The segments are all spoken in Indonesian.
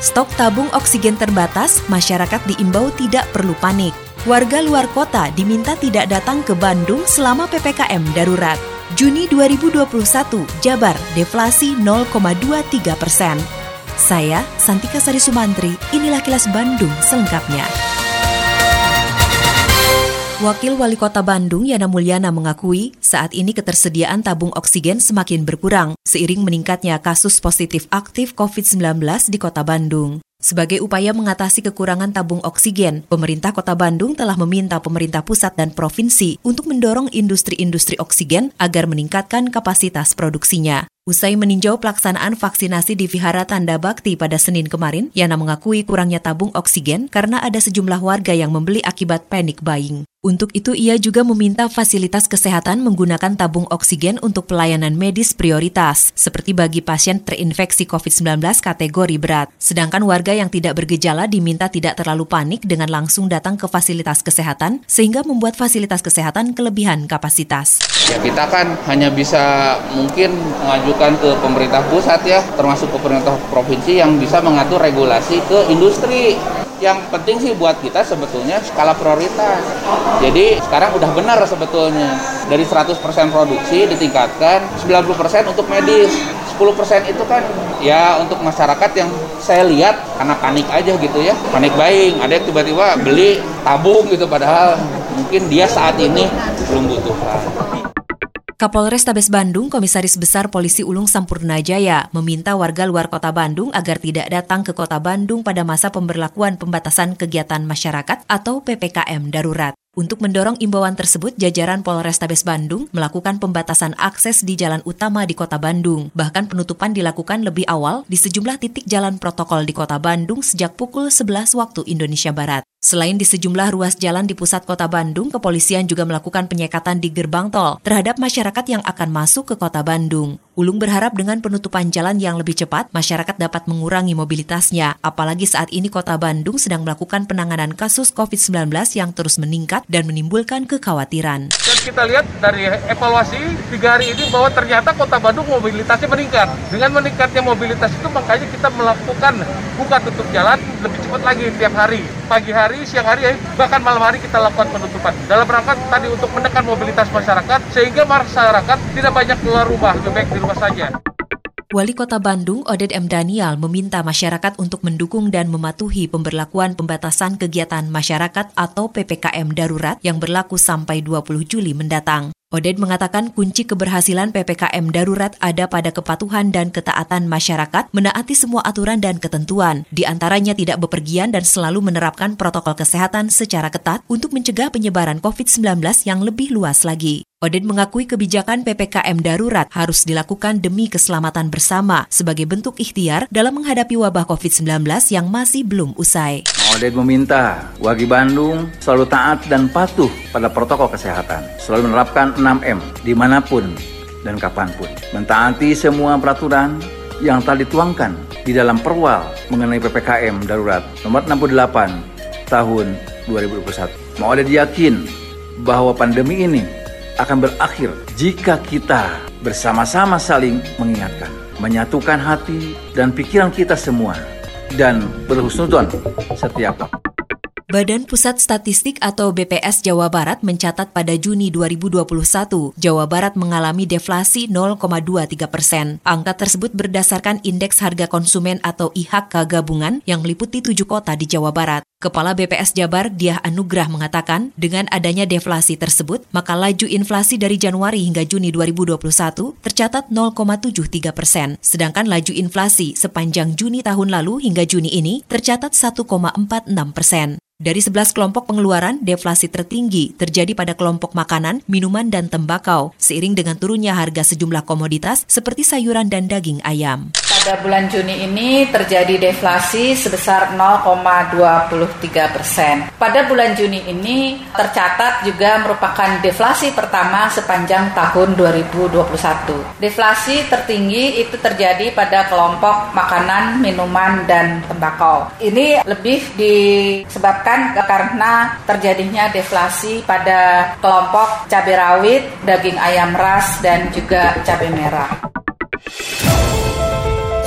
Stok tabung oksigen terbatas, masyarakat diimbau tidak perlu panik. Warga luar kota diminta tidak datang ke Bandung selama PPKM darurat. Juni 2021, Jabar deflasi 0,23 persen. Saya, Santika Sari Sumantri, inilah kilas Bandung selengkapnya. Wakil Wali Kota Bandung Yana Mulyana mengakui saat ini ketersediaan tabung oksigen semakin berkurang seiring meningkatnya kasus positif aktif COVID-19 di Kota Bandung. Sebagai upaya mengatasi kekurangan tabung oksigen, pemerintah Kota Bandung telah meminta pemerintah pusat dan provinsi untuk mendorong industri-industri oksigen agar meningkatkan kapasitas produksinya. Usai meninjau pelaksanaan vaksinasi di Vihara Tanda Bakti pada Senin kemarin, Yana mengakui kurangnya tabung oksigen karena ada sejumlah warga yang membeli akibat panic buying. Untuk itu ia juga meminta fasilitas kesehatan menggunakan tabung oksigen untuk pelayanan medis prioritas, seperti bagi pasien terinfeksi COVID-19 kategori berat. Sedangkan warga yang tidak bergejala diminta tidak terlalu panik dengan langsung datang ke fasilitas kesehatan, sehingga membuat fasilitas kesehatan kelebihan kapasitas. Ya, kita kan hanya bisa mungkin mengajukan ke pemerintah pusat ya, termasuk ke pemerintah provinsi yang bisa mengatur regulasi ke industri yang penting sih buat kita sebetulnya skala prioritas. Jadi sekarang udah benar sebetulnya. Dari 100% produksi ditingkatkan 90% untuk medis. 10% itu kan ya untuk masyarakat yang saya lihat karena panik aja gitu ya. Panik buying, ada yang tiba-tiba beli tabung gitu padahal mungkin dia saat ini belum butuh. Kapolres Tabes Bandung, Komisaris Besar Polisi Ulung Sampurnajaya, meminta warga luar kota Bandung agar tidak datang ke kota Bandung pada masa pemberlakuan pembatasan kegiatan masyarakat atau PPKM darurat. Untuk mendorong imbauan tersebut, jajaran Polrestabes Bandung melakukan pembatasan akses di jalan utama di kota Bandung. Bahkan penutupan dilakukan lebih awal di sejumlah titik jalan protokol di kota Bandung sejak pukul 11 waktu Indonesia Barat. Selain di sejumlah ruas jalan di pusat kota Bandung, kepolisian juga melakukan penyekatan di gerbang tol terhadap masyarakat yang akan masuk ke kota Bandung. Ulung berharap dengan penutupan jalan yang lebih cepat, masyarakat dapat mengurangi mobilitasnya. Apalagi saat ini kota Bandung sedang melakukan penanganan kasus COVID-19 yang terus meningkat dan menimbulkan kekhawatiran. Dan kita lihat dari evaluasi tiga hari ini bahwa ternyata kota Bandung mobilitasnya meningkat. Dengan meningkatnya mobilitas itu makanya kita melakukan buka tutup jalan lebih cepat lagi tiap hari. Pagi hari, siang hari, bahkan malam hari kita lakukan penutupan. Dalam rangka tadi untuk menekan mobilitas masyarakat sehingga masyarakat tidak banyak keluar rumah, lebih baik di rumah saja. Wali Kota Bandung, Oded M. Daniel, meminta masyarakat untuk mendukung dan mematuhi pemberlakuan pembatasan kegiatan masyarakat atau PPKM darurat yang berlaku sampai 20 Juli mendatang. Oded mengatakan kunci keberhasilan PPKM darurat ada pada kepatuhan dan ketaatan masyarakat menaati semua aturan dan ketentuan, di antaranya tidak bepergian dan selalu menerapkan protokol kesehatan secara ketat untuk mencegah penyebaran COVID-19 yang lebih luas lagi. Oded mengakui kebijakan PPKM darurat harus dilakukan demi keselamatan bersama sebagai bentuk ikhtiar dalam menghadapi wabah COVID-19 yang masih belum usai. Oded meminta warga Bandung selalu taat dan patuh pada protokol kesehatan, selalu menerapkan 6M di mana pun dan kapan pun. Mentaati semua peraturan yang telah dituangkan di dalam perwal mengenai PPKM darurat nomor 68 tahun 2021. Oded yakin bahwa pandemi ini akan berakhir jika kita bersama-sama saling mengingatkan, menyatukan hati dan pikiran kita semua, dan berhusnudon setiap waktu. Badan Pusat Statistik atau BPS Jawa Barat mencatat pada Juni 2021, Jawa Barat mengalami deflasi 0,23 persen. Angka tersebut berdasarkan Indeks Harga Konsumen atau IHK gabungan yang meliputi tujuh kota di Jawa Barat. Kepala BPS Jabar Diah Anugrah mengatakan, dengan adanya deflasi tersebut, maka laju inflasi dari Januari hingga Juni 2021 tercatat 0,73 persen, sedangkan laju inflasi sepanjang Juni tahun lalu hingga Juni ini tercatat 1,46 persen. Dari 11 kelompok pengeluaran, deflasi tertinggi terjadi pada kelompok makanan, minuman, dan tembakau, seiring dengan turunnya harga sejumlah komoditas seperti sayuran dan daging ayam. Pada bulan Juni ini terjadi deflasi sebesar 0,23 persen. Pada bulan Juni ini tercatat juga merupakan deflasi pertama sepanjang tahun 2021. Deflasi tertinggi itu terjadi pada kelompok makanan, minuman, dan tembakau. Ini lebih disebabkan karena terjadinya deflasi pada kelompok cabai rawit, daging ayam ras, dan juga cabai merah.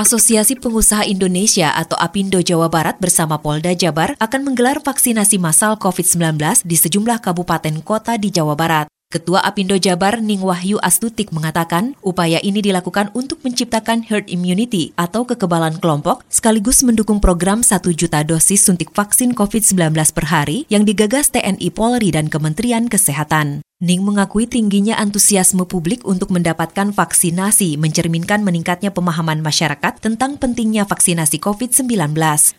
Asosiasi Pengusaha Indonesia atau APindo Jawa Barat bersama Polda Jabar akan menggelar vaksinasi massal COVID-19 di sejumlah kabupaten kota di Jawa Barat. Ketua Apindo Jabar Ning Wahyu Astutik mengatakan upaya ini dilakukan untuk menciptakan herd immunity atau kekebalan kelompok sekaligus mendukung program 1 juta dosis suntik vaksin COVID-19 per hari yang digagas TNI Polri dan Kementerian Kesehatan. Ning mengakui tingginya antusiasme publik untuk mendapatkan vaksinasi mencerminkan meningkatnya pemahaman masyarakat tentang pentingnya vaksinasi COVID-19,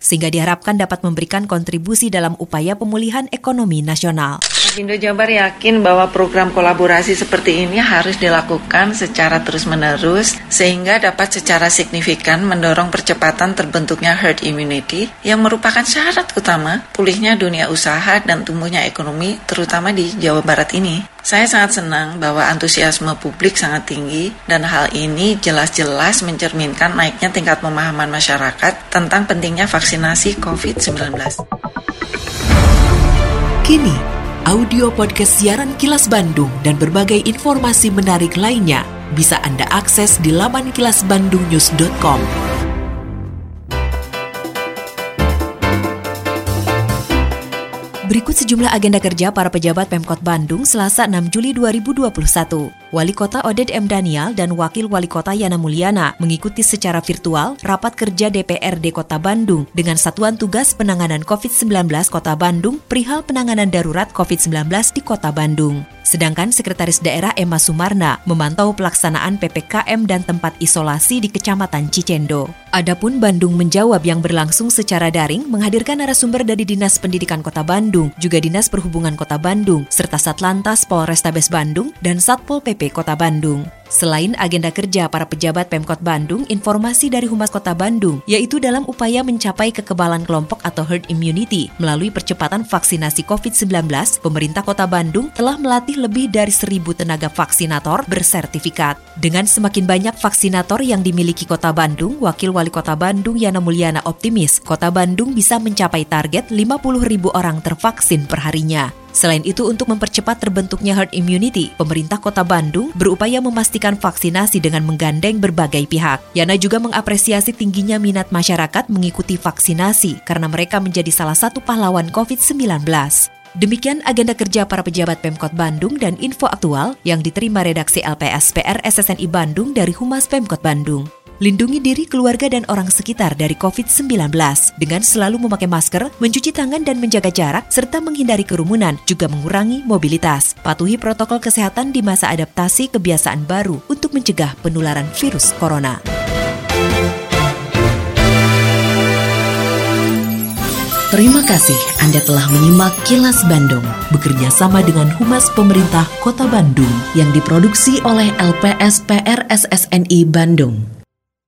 sehingga diharapkan dapat memberikan kontribusi dalam upaya pemulihan ekonomi nasional. Indo Jabar yakin bahwa program kolaborasi seperti ini harus dilakukan secara terus-menerus sehingga dapat secara signifikan mendorong percepatan terbentuknya herd immunity yang merupakan syarat utama pulihnya dunia usaha dan tumbuhnya ekonomi terutama di Jawa Barat ini. Saya sangat senang bahwa antusiasme publik sangat tinggi dan hal ini jelas-jelas mencerminkan naiknya tingkat pemahaman masyarakat tentang pentingnya vaksinasi COVID-19. Kini, audio podcast siaran Kilas Bandung dan berbagai informasi menarik lainnya bisa Anda akses di laman kilasbandungnews.com. Berikut sejumlah agenda kerja para pejabat Pemkot Bandung Selasa 6 Juli 2021. Wali Kota Oded M. Daniel dan Wakil Wali Kota Yana Mulyana mengikuti secara virtual rapat kerja DPRD Kota Bandung dengan Satuan Tugas Penanganan COVID-19 Kota Bandung perihal penanganan darurat COVID-19 di Kota Bandung. Sedangkan Sekretaris Daerah Emma Sumarna memantau pelaksanaan PPKM dan tempat isolasi di Kecamatan Cicendo. Adapun Bandung menjawab yang berlangsung secara daring menghadirkan narasumber dari Dinas Pendidikan Kota Bandung, juga Dinas Perhubungan Kota Bandung, serta Satlantas Polrestabes Bandung dan Satpol Kota Bandung. Selain agenda kerja para pejabat Pemkot Bandung, informasi dari Humas Kota Bandung, yaitu dalam upaya mencapai kekebalan kelompok atau herd immunity melalui percepatan vaksinasi COVID-19, pemerintah Kota Bandung telah melatih lebih dari seribu tenaga vaksinator bersertifikat. Dengan semakin banyak vaksinator yang dimiliki Kota Bandung, Wakil Wali Kota Bandung Yana Mulyana optimis Kota Bandung bisa mencapai target 50 ribu orang tervaksin perharinya. Selain itu, untuk mempercepat terbentuknya herd immunity, pemerintah kota Bandung berupaya memastikan vaksinasi dengan menggandeng berbagai pihak. Yana juga mengapresiasi tingginya minat masyarakat mengikuti vaksinasi karena mereka menjadi salah satu pahlawan COVID-19. Demikian agenda kerja para pejabat Pemkot Bandung dan info aktual yang diterima redaksi LPSPR SSNI Bandung dari Humas Pemkot Bandung. Lindungi diri keluarga dan orang sekitar dari COVID-19 dengan selalu memakai masker, mencuci tangan dan menjaga jarak, serta menghindari kerumunan, juga mengurangi mobilitas. Patuhi protokol kesehatan di masa adaptasi kebiasaan baru untuk mencegah penularan virus corona. Terima kasih Anda telah menyimak Kilas Bandung bekerja sama dengan Humas Pemerintah Kota Bandung yang diproduksi oleh LPSPR SSNI Bandung.